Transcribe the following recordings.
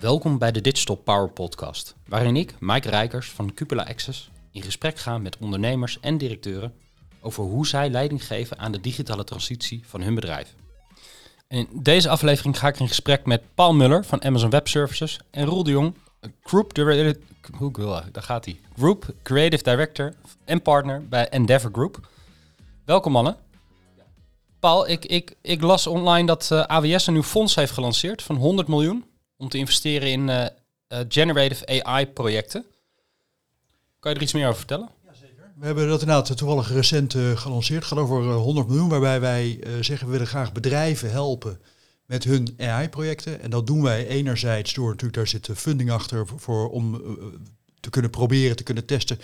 Welkom bij de Digital Power Podcast, waarin ik, Mike Rijkers van Cupola Access, in gesprek ga met ondernemers en directeuren over hoe zij leiding geven aan de digitale transitie van hun bedrijf. In deze aflevering ga ik in gesprek met Paul Muller van Amazon Web Services en Roel de Jong, Group. Group Creative Director en partner bij Endeavor Group. Welkom mannen. Paul, ik, ik, ik las online dat eh, AWS een nieuw fonds heeft gelanceerd van 100 miljoen om te investeren in eh, eh, generative AI-projecten. Kan je er iets meer over vertellen? We hebben dat inderdaad toevallig recent gelanceerd. Gaat over eh, 100 miljoen, waarbij wij zeggen we willen graag bedrijven helpen met hun AI-projecten. En dat doen wij enerzijds door natuurlijk, daar zit funding achter voor, om te kunnen proberen, te kunnen testen,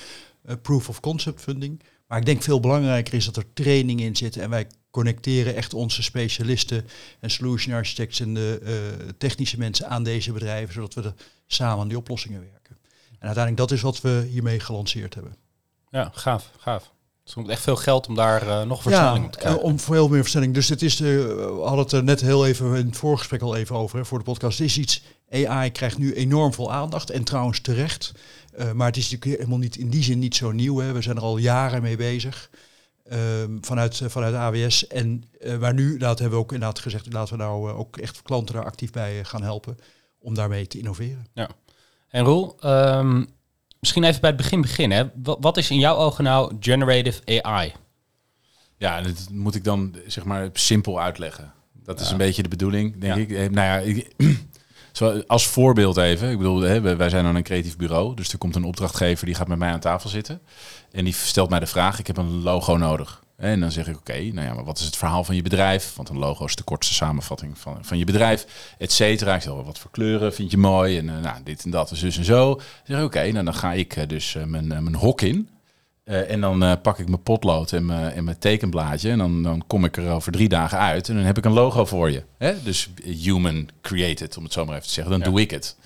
proof of concept funding. Maar ik denk veel belangrijker is dat er training in zit en wij connecteren echt onze specialisten en solution architects en de eh, technische mensen aan deze bedrijven, zodat we er samen aan die oplossingen werken. En uiteindelijk dat is wat we hiermee gelanceerd hebben. Ja, gaaf, gaaf. Dus komt echt veel geld om daar eh, nog versnelling op te krijgen. om veel meer versnelling. Dus het is, de, we hadden het er net heel even in het voorgesprek al even over hè, voor de podcast. Het is iets, AI krijgt nu enorm veel aandacht en trouwens terecht. Maar het is natuurlijk helemaal niet in die zin niet zo nieuw. Hè. We zijn er al jaren mee bezig. Ehm, vanuit, eh, vanuit AWS. En eh waar nu, dat hebben we ook inderdaad gezegd, laten we nou eh, ook echt klanten daar actief bij eh, gaan helpen om daarmee te innoveren. En Roel, ehm, misschien even bij het begin beginnen. Wat, wat is in jouw ogen nou generative AI? Ja, dat moet ik dan zeg maar simpel uitleggen. Dat is Ja. een beetje de bedoeling, denk Ja. ik. Eh, Nou ja, ik, als voorbeeld even. Ik bedoel, hè, wij zijn dan een creatief bureau. Dus er komt een opdrachtgever die gaat met mij aan tafel zitten. En die stelt mij de vraag, ik heb een logo nodig. En dan zeg ik, oké, nou ja, maar wat is het verhaal van je bedrijf? Want een logo is de kortste samenvatting van, van je bedrijf, et cetera. Ik zeg, wat voor kleuren vind je mooi? En eh, nou, dit en dat, dus en zo. Dan zeg ik, oké, nou dan ga ik eh, dus eh, mijn, mijn hok in. Eh, en dan eh, pak ik mijn potlood en mijn, en mijn tekenblaadje. En dan, dan kom ik er over drie dagen uit. En dan heb ik een logo voor je. Hè? Dus human created, om het zo maar even te zeggen. Dan Ja. doe ik het.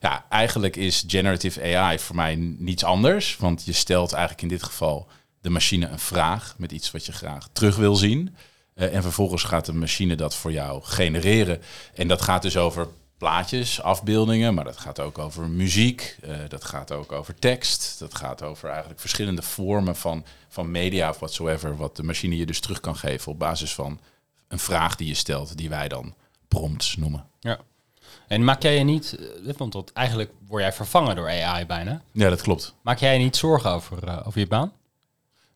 Ja, eigenlijk is generative AI voor mij niets anders. Want je stelt eigenlijk in dit geval de machine een vraag met iets wat je graag terug wil zien. Eh, en vervolgens gaat de machine dat voor jou genereren. En dat gaat dus over plaatjes, afbeeldingen, maar dat gaat ook over muziek, eh, dat gaat ook over tekst, dat gaat over eigenlijk verschillende vormen van, van media of whatsoever, wat de machine je dus terug kan geven op basis van een vraag die je stelt, die wij dan prompts noemen. Ja. En maak jij je niet, eh, want dat, eigenlijk word jij vervangen door AI bijna. Ja, dat klopt. Maak jij je niet zorgen over, eh, over je baan?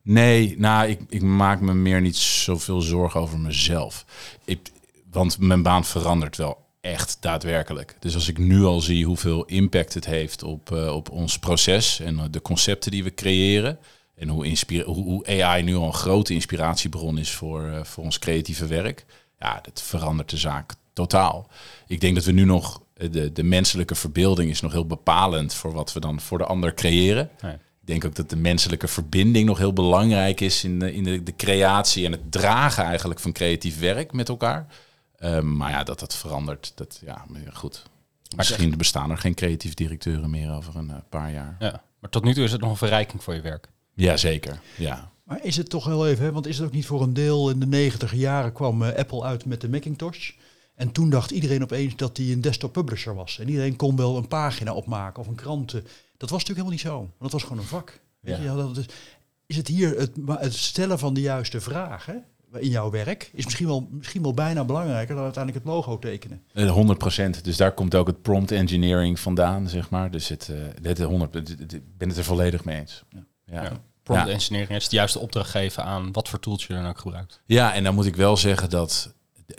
Nee, nou, ik, ik maak me meer niet zoveel zorgen over mezelf. Ik, want mijn baan verandert wel echt daadwerkelijk. Dus als ik nu al zie hoeveel impact het heeft op, eh, op ons proces en eh, de concepten die we creëren. En hoe, hoe, AI nu al een grote inspiratiebron is voor, eh, voor ons creatieve werk. Ja, dat verandert de zaak totaal. Ik denk dat we nu nog, de, de menselijke verbeelding is nog heel bepalend voor wat we dan voor de ander creëren. Nee. Ik denk ook dat de menselijke verbinding nog heel belangrijk is in de, in de, de creatie en het dragen eigenlijk van creatief werk met elkaar. Ehm, maar ja, dat dat verandert, dat ja, goed. Misschien bestaan er geen creatief directeuren meer over een eh, paar jaar. Ja. Maar tot nu toe is het nog een verrijking voor je werk. Jazeker, ja. Maar is het toch heel even, hè, want is het ook niet voor een deel in de negentiger jaren kwam eh, Apple uit met de Macintosh. En toen dacht iedereen opeens dat hij een desktop publisher was. En iedereen kon wel een pagina opmaken of een kranten. Dat was natuurlijk helemaal niet zo. Want dat was gewoon een vak. Weet Ja. je, ja, dat is, is het hier het, het stellen van de juiste vragen in jouw werk is misschien wel, misschien wel bijna belangrijker dan uiteindelijk het logo tekenen. Eh, 100 procent. Dus daar komt ook het prompt engineering vandaan, zeg maar. Dus het, eh dit 100, dit- dit- ik ben het er volledig mee eens. Ja. Ja. Ja. Prompt Ja. engineering is de juiste opdracht geven aan wat voor tools je dan ook gebruikt. ja, en dan moet ik wel zeggen dat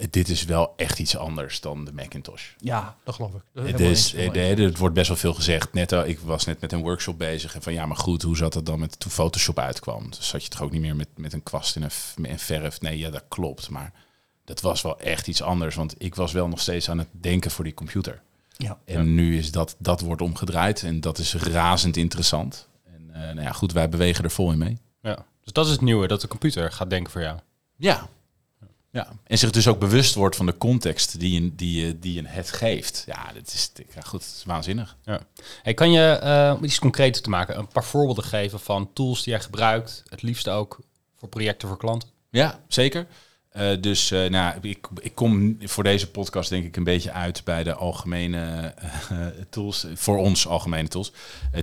dit is wel echt iets anders dan de Macintosh. Ja, dat geloof ik. Dat is Het, is, eens, helemaal eh, het wordt best wel veel gezegd. Net, al- ik was net met een workshop bezig. En van ja, maar goed, hoe zat het dan met toen Photoshop uitkwam? Dus zat je toch ook niet meer met, met een kwast en een, en verf? Nee, ja, dat klopt. Maar dat was wel echt iets anders. Want ik was wel nog steeds aan het denken voor die computer. Ja. En nu is dat, dat wordt omgedraaid. En dat is razend interessant. En eh, nou ja, goed, wij bewegen er vol in mee. Ja. Dus dat is het nieuwe, dat de computer gaat denken voor jou. Ja. Ja. En zich dus ook bewust wordt van de context die je, die je, die het geeft. Ja, dat is, ja, goed, dat is waanzinnig. Ja. Hey, kan je, eh, om iets concreter te maken, een paar voorbeelden geven van tools die jij gebruikt, het liefst ook voor projecten voor klanten? Ja, zeker. Eh, dus uh, nou, ik, ik kom voor deze podcast denk ik een beetje uit bij de algemene tools. Voor ons algemene tools.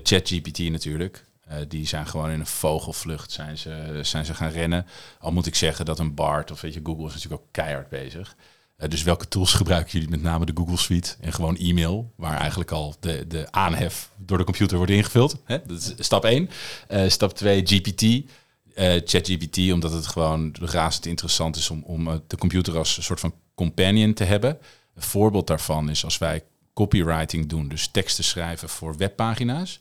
ChatGPT natuurlijk. Die zijn gewoon in een vogelvlucht zijn ze, zijn ze gaan rennen. Al moet ik zeggen dat een BART of weet je, Google is natuurlijk ook keihard bezig. dus welke tools gebruiken jullie? Met name de Google Suite en gewoon e-mail, waar eigenlijk al de, de aanhef door de computer wordt ingevuld. Hè? Dat is stap 1. stap 2, GPT. ChatGPT, omdat het gewoon razend interessant is om, om de computer als een soort van companion te hebben. Een voorbeeld daarvan is als wij copywriting doen, dus teksten schrijven voor webpagina's,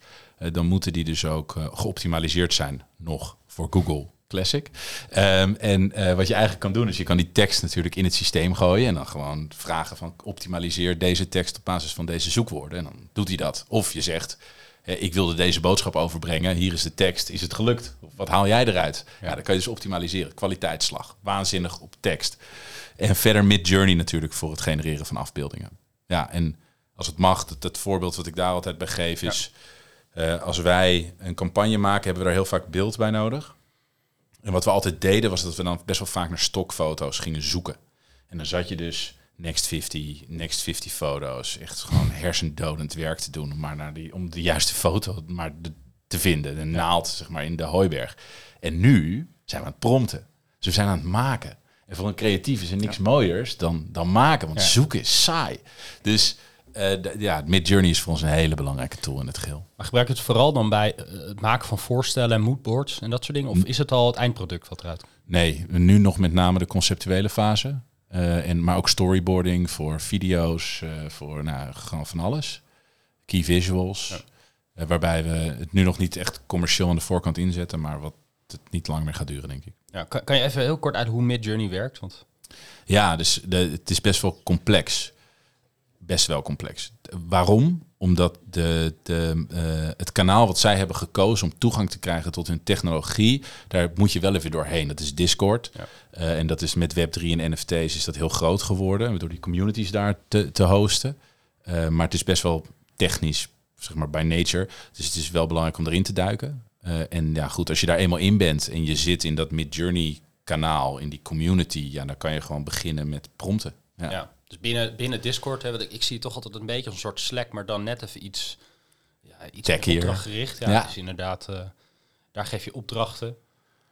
dan moeten die dus ook geoptimaliseerd zijn nog voor Google Classic. Um, en wat je eigenlijk kan doen, is je kan die tekst natuurlijk in het systeem gooien en dan gewoon vragen van optimaliseer deze tekst op basis van deze zoekwoorden. En dan doet hij dat. Of je zegt, ik wilde deze boodschap overbrengen. Hier is de tekst. Is het gelukt? Wat haal jij eruit? Ja, dan kan je dus optimaliseren. Kwaliteitsslag. Waanzinnig op tekst. En verder mid-journey natuurlijk voor het genereren van afbeeldingen. Ja, en als het mag, het, het voorbeeld wat ik daar altijd bij geef is... Uh, als wij een campagne maken, hebben we daar heel vaak beeld bij nodig. En wat we altijd deden, was dat we dan best wel vaak naar stokfoto's gingen zoeken. En dan zat je dus Next 50, Next 50 foto's. Echt gewoon hersendodend werk te doen. Maar naar die, om de juiste foto maar te vinden. De naald, zeg maar, in de hooiberg. En nu zijn we aan het prompten. Dus we zijn aan het maken. En voor een creatief is er niks mooiers dan, dan maken. Want zoeken is saai. Dus uh, ja, Midjourney is voor ons een hele belangrijke tool in het geheel. Maar gebruik je het vooral dan bij uh, het maken van voorstellen en moodboards en dat soort dingen? Of is het al het eindproduct wat eruit komt? Nee, nu nog met name de conceptuele fase. Uh, en, maar ook storyboarding voor video's, uh, voor nou, gewoon van alles. Key visuals. Ja. Uh, waarbij we het nu nog niet echt commercieel aan de voorkant inzetten, maar wat het niet lang meer gaat duren, denk ik. Ja, kan, kan je even heel kort uit hoe Midjourney werkt? Want... Ja, dus de, het is best wel complex. Best wel complex. Waarom? Omdat de, de, uh, het kanaal wat zij hebben gekozen om toegang te krijgen tot hun technologie, daar moet je wel even doorheen. Dat is Discord. Ja. Uh, en dat is met Web3 en NFT's is dat heel groot geworden, door die communities daar te, te hosten. Uh, maar het is best wel technisch, zeg maar, by nature. Dus het is wel belangrijk om erin te duiken. en ja, goed, als je daar eenmaal in bent en je zit in dat Mid-Journey kanaal, in die community, ja, dan kan je gewoon beginnen met prompten. ja. ja. Dus binnen, binnen Discord, hè, ik, ik zie toch altijd een beetje een soort Slack, maar dan net even iets, ja, iets opdrachtgericht. Ja, ja. Dus inderdaad, uh, daar geef je opdrachten.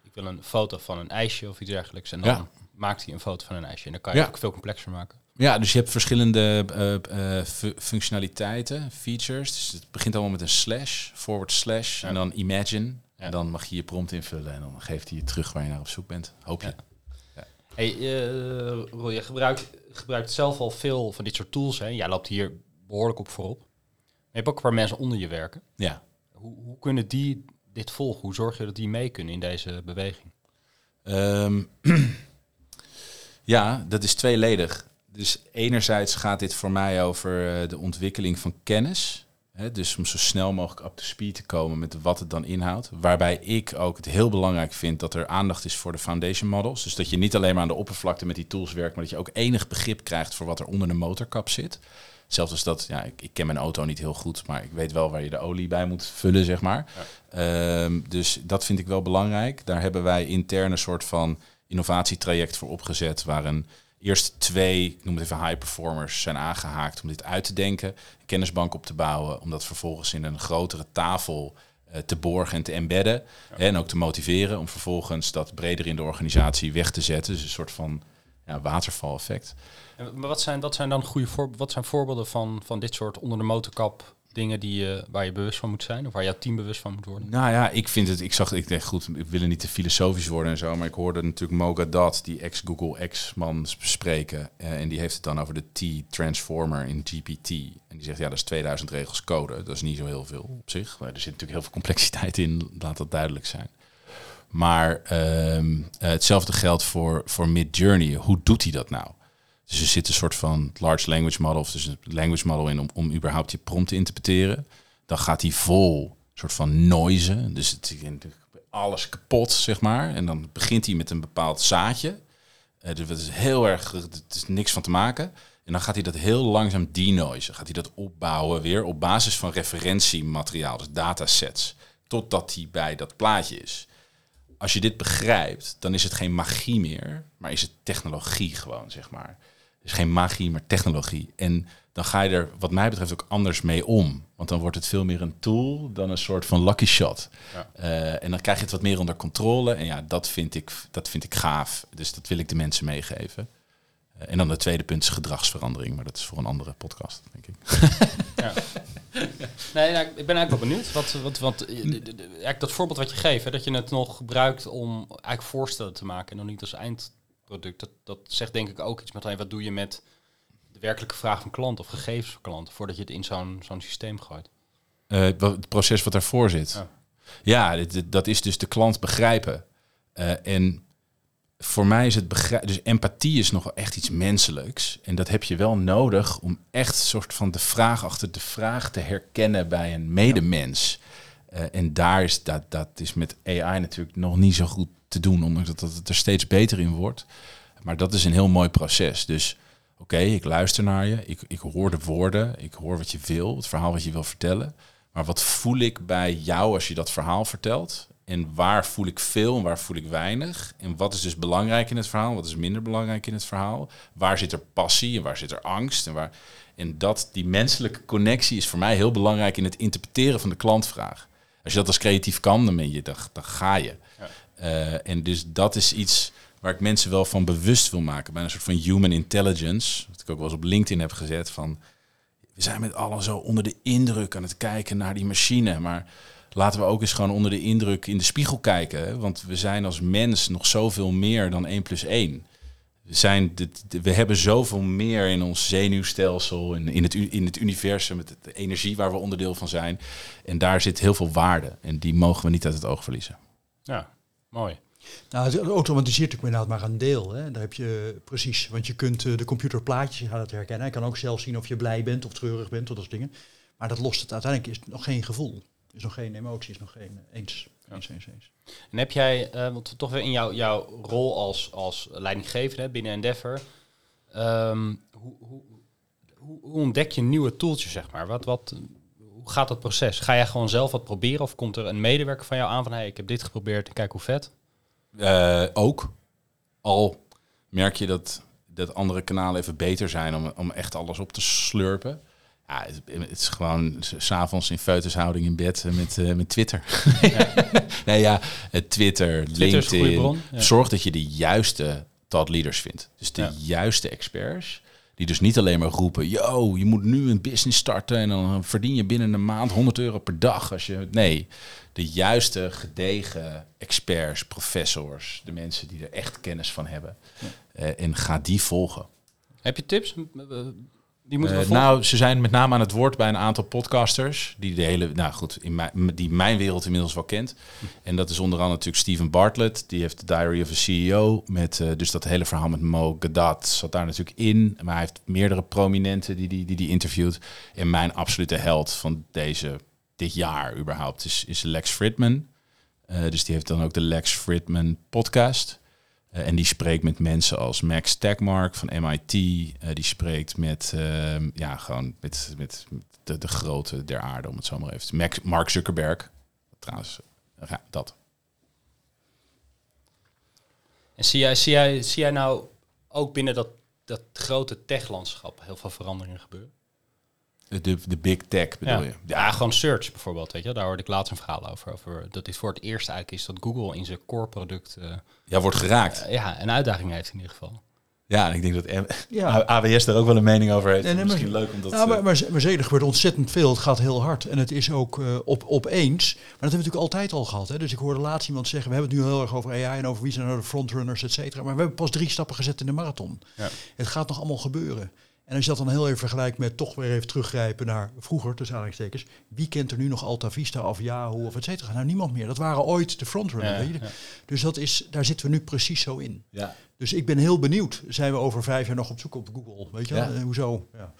Ik wil een foto van een ijsje of iets dergelijks. En dan ja. maakt hij een foto van een ijsje. En dan kan je ja. ook veel complexer maken. Ja, dus je hebt verschillende uh, uh, functionaliteiten, features. Dus het begint allemaal met een slash, forward slash en dan imagine. En dan mag je je prompt invullen en dan geeft hij je terug waar je naar op zoek bent. Hoop je. Hey, uh, Roel, je gebruikt, gebruikt zelf al veel van dit soort tools. Hè? Jij loopt hier behoorlijk op voorop. je hebt ook waar mensen onder je werken. Ja. Hoe, hoe kunnen die dit volgen? Hoe zorg je dat die mee kunnen in deze beweging? Um, ja, dat is tweeledig. Dus enerzijds gaat dit voor mij over uh, de ontwikkeling van kennis dus om zo snel mogelijk up to speed te komen met wat het dan inhoudt. Waarbij ik ook het heel belangrijk vind dat er aandacht is voor de foundation models. Dus dat je niet alleen maar aan de oppervlakte met die tools werkt, maar dat je ook enig begrip krijgt voor wat er onder de motorkap zit. Zelfs als dat, ja, ik, ik, ken mijn auto niet heel goed, maar ik weet wel waar je de olie bij moet vullen, zeg maar. Um, dus dat vind ik wel belangrijk. Daar hebben wij intern een soort van innovatietraject voor opgezet, waar een eerst twee, ik noem het even high performers, zijn aangehaakt om dit uit te denken, een kennisbank op te bouwen, om dat vervolgens in een grotere tafel uh, te borgen en te embedden. En ook te motiveren om vervolgens dat breder in de organisatie weg te zetten. Dus een soort van ja, waterval-effect. Maar wat zijn, dat zijn dan goede voor, wat zijn voorbeelden van, van dit soort onder de motorkap dingen die je, waar je bewust van moet zijn? Of waar jouw team bewust van moet worden? Nou ja, ik vind het, ik zag, ik denk goed, ik wil niet te filosofisch worden en zo, maar ik hoorde natuurlijk Moga Dat, die ex-Google ex-man spreken. Uh, en die heeft het dan over de T-transformer in GPT. En die zegt, ja, dat is 2000 regels code. Dat is niet zo heel veel op zich. Maar er zit natuurlijk heel veel complexiteit in, laat dat duidelijk zijn. Maar uh, hetzelfde geldt voor, voor Mid Journey. Hoe doet hij dat nou? Dus er zit een soort van large language model, of dus een language model in om, om überhaupt je prompt te interpreteren. Dan gaat hij vol soort van noise, dus het alles kapot, zeg maar. En dan begint hij met een bepaald zaadje. Uh, dus het is heel erg, het is niks van te maken. En dan gaat hij dat heel langzaam denoisen. Gaat hij dat opbouwen weer op basis van referentiemateriaal, dus datasets. Totdat hij bij dat plaatje is. als je dit begrijpt, dan is het geen magie meer, maar is het technologie gewoon, zeg maar. Het is geen magie, maar technologie. En dan ga je er, wat mij betreft, ook anders mee om. Want dan wordt het veel meer een tool dan een soort van lucky shot. Ja. Eh, en dan krijg je het wat meer onder controle. En ja, dat vind ik, dat vind ik gaaf. Dus dat wil ik de mensen meegeven. Eh, en dan de tweede punt is gedragsverandering. Maar dat is voor een andere podcast, denk ik. Ja. Nee, nou, ik ben eigenlijk wel benieuwd. Wat, wat, wat, eh, eigenlijk dat voorbeeld wat je geeft, hè, dat je het nog gebruikt om eigenlijk voorstellen te maken en dan niet als eindproduct. Dat, dat zegt denk ik ook iets met hey, wat doe je met de werkelijke vraag van klanten of gegevens van klanten voordat je het in zo'n zo'n systeem gooit. Wat- het proces wat daarvoor zit. Ja. Ja, dit- dit- dat is dus de klant begrijpen. Eh, en voor mij is het begrijpen. Dus empathie is nog echt iets menselijks. En dat heb je wel nodig om echt een soort van de vraag achter de vraag te herkennen bij een medemens. Eh, en daar is dat, dat is met AI natuurlijk nog niet zo goed te doen, ondanks dat het er steeds beter in wordt. Maar dat is een heel mooi proces. Dus oké, ik luister naar je, ik, ik hoor de woorden, ik hoor wat je wil, het verhaal wat je wil vertellen. Maar wat voel ik bij jou als je dat verhaal vertelt? En waar voel ik veel en waar voel ik weinig? En wat is dus belangrijk in het verhaal? Wat is minder belangrijk in het verhaal? Waar zit er passie en waar zit er angst? En, waar... en dat, die menselijke connectie is voor mij heel belangrijk in het interpreteren van de klantvraag. Als je dat als creatief kan, dan, ben je, dan, dan ga je. Ja. Eh, en dus dat is iets waar ik mensen wel van bewust wil maken. Bij een soort van human intelligence. Wat ik ook wel eens op LinkedIn heb gezet. Van, we zijn met allen zo onder de indruk aan het kijken naar die machine. Maar laten we ook eens gewoon onder de indruk in de spiegel kijken. Want we zijn als mens nog zoveel meer dan 1 plus 1. We, zijn we hebben zoveel meer in ons zenuwstelsel, in, in, het, in het universum, met de energie waar we onderdeel van zijn. En daar zit heel veel waarde. En die mogen we niet uit het oog verliezen. Ja, mooi. Nou, het automatiseert natuurlijk inderdaad maar een deel. Hè. Daar heb je precies, want je kunt eh, de computer plaatjes gaan het herkennen. Hij kan ook zelf zien of je blij bent of treurig bent of dat soort dingen. Maar dat lost het uiteindelijk is nog geen gevoel. Is nog geen emotie, is nog geen eh, eens. Eens, eens, eens. En heb jij, eh, want toch weer in jouw, jouw rol als, als leidinggevende binnen Endeavor, ehm, hoe, hoe, hoe, ontdek je nieuwe tooltjes, zeg maar? Wat, wat, hoe gaat dat proces? Ga jij gewoon zelf wat proberen of komt er een medewerker van jou aan van, hey, ik heb dit geprobeerd en kijk hoe vet? Eh, ook. Al merk je dat, dat andere kanalen even beter zijn om, om echt alles op te slurpen. Ja, het, het is gewoon s- s'avonds in feutushouding in bed eh, met, eh, met Twitter. nee, ja, Twitter, Twitter LinkedIn. bron. Ja. Zorg dat je de juiste thought leaders vindt. Dus de Ja. juiste experts. Die dus niet alleen maar roepen, yo, je moet nu een business starten en dan verdien je binnen een maand 100 euro per dag. Als je, nee, de juiste gedegen experts, professors, de mensen die er echt kennis van hebben. Eh, en ga die volgen. Heb je tips? Die moeten we Eh, nou, ze zijn met name aan het woord bij een aantal podcasters die de hele, nou goed, in mijn, die mijn wereld inmiddels wel kent. En dat is onder andere natuurlijk Steven Bartlett, die heeft de Diary of a CEO met, eh, dus dat hele verhaal met Mo Gadat zat daar natuurlijk in. Maar hij heeft meerdere prominenten die die, die, die interviewt. En mijn absolute held van deze dit jaar überhaupt is, is Lex Fridman. Eh, dus die heeft dan ook de Lex Fridman podcast. Eh, en die spreekt met mensen als Max Tegmark van MIT. Eh, die spreekt met, ehm, ja, gewoon met, met de, grote der aarde, om het zo maar even te Max, Mark Zuckerberg. Trouwens, eh, dat. En zie jij, zie, jij, zie jij nou ook binnen dat, dat grote techlandschap heel veel veranderingen gebeuren? De, de big tech bedoel ja. je? Ja, gewoon search bijvoorbeeld. Weet je? Daar hoorde ik laatst een verhaal over, over. Dat dit voor het eerst eigenlijk is dat Google in zijn core product eh, Ja, wordt geraakt. ja, een uitdaging heeft in ieder geval. Ja, en ik denk dat M- Ja. AWS daar ook wel een mening over heeft. Nee, nee, Misschien maar- leuk om dat... Ja, maar, eh, maar, maar zeker, er gebeurt ontzettend veel. Het gaat heel hard. En het is ook eh, op, opeens. Maar dat hebben we natuurlijk altijd al gehad. Hè? Dus ik hoorde laatst iemand zeggen, we hebben het nu heel erg over AI en over wie zijn nou de frontrunners, et cetera. Maar we hebben pas drie stappen gezet in de marathon. Ja. Het gaat nog allemaal gebeuren. En als je dat dan heel even vergelijkt met toch weer even teruggrijpen naar vroeger, tussen aanhalingstekens. Wie kent er nu nog Alta Vista of Yahoo of et cetera? Nou, niemand meer. Dat waren ooit de frontrunners. Ja, ja. Dus dat is, daar zitten we nu precies zo in. ja. Dus ik ben heel benieuwd. Zijn we over vijf jaar nog op zoek op Google? Weet je wel? Eh, hoezo? Ja.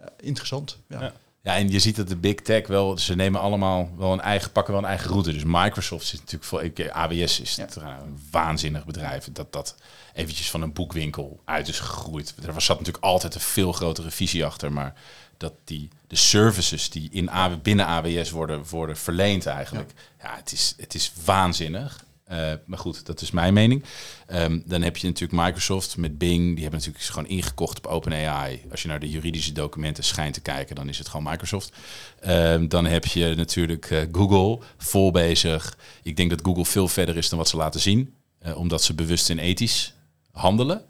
Ja, interessant. Ja. Ja. Ja, en je ziet dat de big tech wel, ze nemen allemaal wel een eigen, pakken wel een eigen route. Dus Microsoft zit natuurlijk voor, ik, AWS is Ja. een waanzinnig bedrijf. Dat dat eventjes van een boekwinkel uit is gegroeid. Er was, zat natuurlijk altijd een veel grotere visie achter, maar dat die, de services die in AW, binnen AWS worden, worden verleend eigenlijk. Ja, het, is, het is waanzinnig. Eh, maar goed, dat is mijn mening. Ehm, dan heb je natuurlijk Microsoft met Bing. Die hebben natuurlijk gewoon ingekocht op OpenAI. Als je naar de juridische documenten schijnt te kijken, dan is het gewoon Microsoft. Ehm, dan heb je natuurlijk eh, Google vol bezig. Ik denk dat Google veel verder is dan wat ze laten zien. eh, omdat ze bewust en ethisch handelen.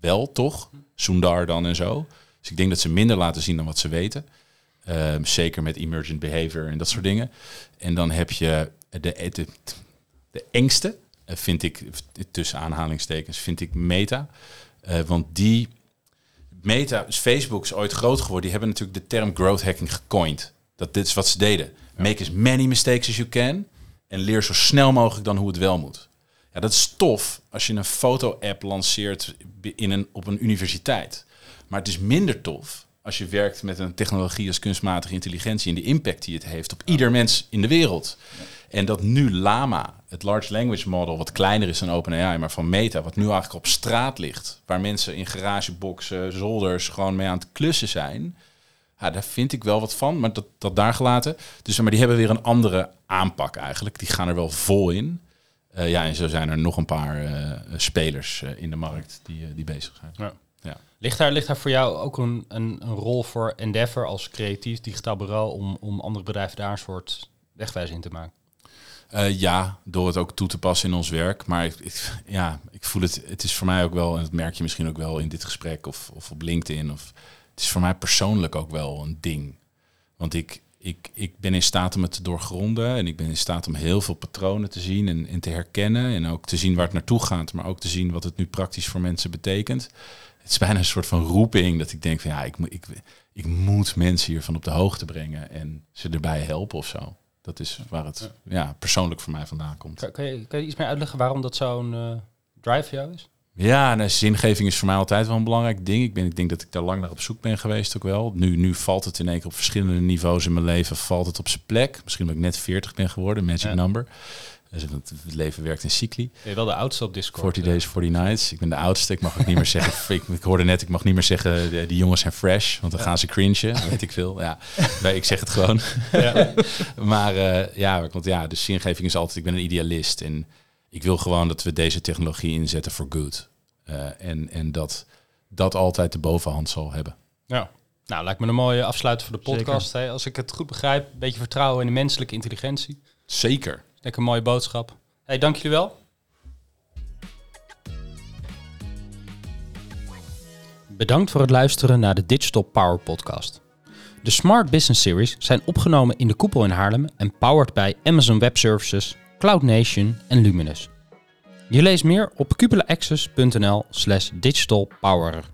Wel, toch? Sundar dan en zo. Dus ik denk dat ze minder laten zien dan wat ze weten. Ehm, zeker met emergent behavior en dat soort dingen. En dan heb je de, de, de engste, eh, vind ik, tussen aanhalingstekens, vind ik Meta. Eh, want die Meta, dus Facebook is ooit groot geworden. Die hebben natuurlijk de term growth hacking gecoind. Dat dit is wat ze deden. Make as many mistakes as you can. En leer zo snel mogelijk dan hoe het wel moet. Ja, dat is tof als je een foto-app lanceert in een, op een universiteit. Maar het is minder tof als je werkt met een technologie als kunstmatige intelligentie en de impact die het heeft op ieder mens in de wereld. En dat nu Lama, het large language model, wat kleiner is dan OpenAI, maar van Meta, wat nu eigenlijk op straat ligt, waar mensen in garageboxen, zolders gewoon mee aan het klussen zijn. Ja, daar vind ik wel wat van, maar dat, dat daar gelaten. Dus maar die hebben weer een andere aanpak eigenlijk. Die gaan er wel vol in. Uh, ja, en zo zijn er nog een paar uh, spelers uh, in de markt die, die bezig zijn. Ja. Ja. Ligt, daar, ligt daar voor jou ook een, een, een, rol voor Endeavor als creatief digitaal bureau om, om andere bedrijven daar een soort wegwijzing te maken? Uh, ja, door het ook toe te passen in ons werk. Maar ik, ik, ja, ik voel het, het is voor mij ook wel, en dat merk je misschien ook wel in dit gesprek of, of op LinkedIn. Of, het is voor mij persoonlijk ook wel een ding. Want ik, ik, ik ben in staat om het te doorgronden en ik ben in staat om heel veel patronen te zien en, en te herkennen. En ook te zien waar het naartoe gaat, maar ook te zien wat het nu praktisch voor mensen betekent. Het is bijna een soort van roeping dat ik denk van ja, ik, moet ik, ik moet mensen hiervan op de hoogte brengen en ze erbij helpen of zo. Dat is waar het ja. persoonlijk voor mij vandaan komt. Kan, kan, je, kan je iets meer uitleggen waarom dat zo'n uh, drive voor jou is? Ja, nou, zingeving is voor mij altijd wel een belangrijk ding. Ik, ben, ik denk dat ik daar lang naar op zoek ben geweest ook wel. Nu, nu valt het in één keer op verschillende niveaus in mijn leven, valt het op zijn plek. Misschien omdat ik net 40 ben geworden, magic ja. number. Dus het leven werkt in cycli. Ben je wel de oudste op Discord? 40 days, 40 nights. Ik ben de oudste. Ik mag ook niet meer zeggen. Ik, ik, hoorde net, ik mag niet meer zeggen, de, die jongens zijn fresh, want dan gaan ze cringen. Weet ik veel. Ja, nee, ik zeg het gewoon. Ja. maar uh, ja, want ja, de zingeving is altijd. Ik ben een idealist en ik wil gewoon dat we deze technologie inzetten voor good. Uh, en, en dat dat altijd de bovenhand zal hebben. Ja. Nou, lijkt me een mooie afsluiter voor de podcast. Hè? Als ik het goed begrijp, een beetje vertrouwen in de menselijke intelligentie. Zeker. Lekker mooie boodschap. Hey, dank jullie wel. Bedankt voor het luisteren naar de Digital Power Podcast. De Smart Business Series zijn opgenomen in de koepel in Haarlem en powered bij Amazon Web Services, Cloud Nation en Luminous. Je leest meer op cupulaaccess.nl slash digitalpower.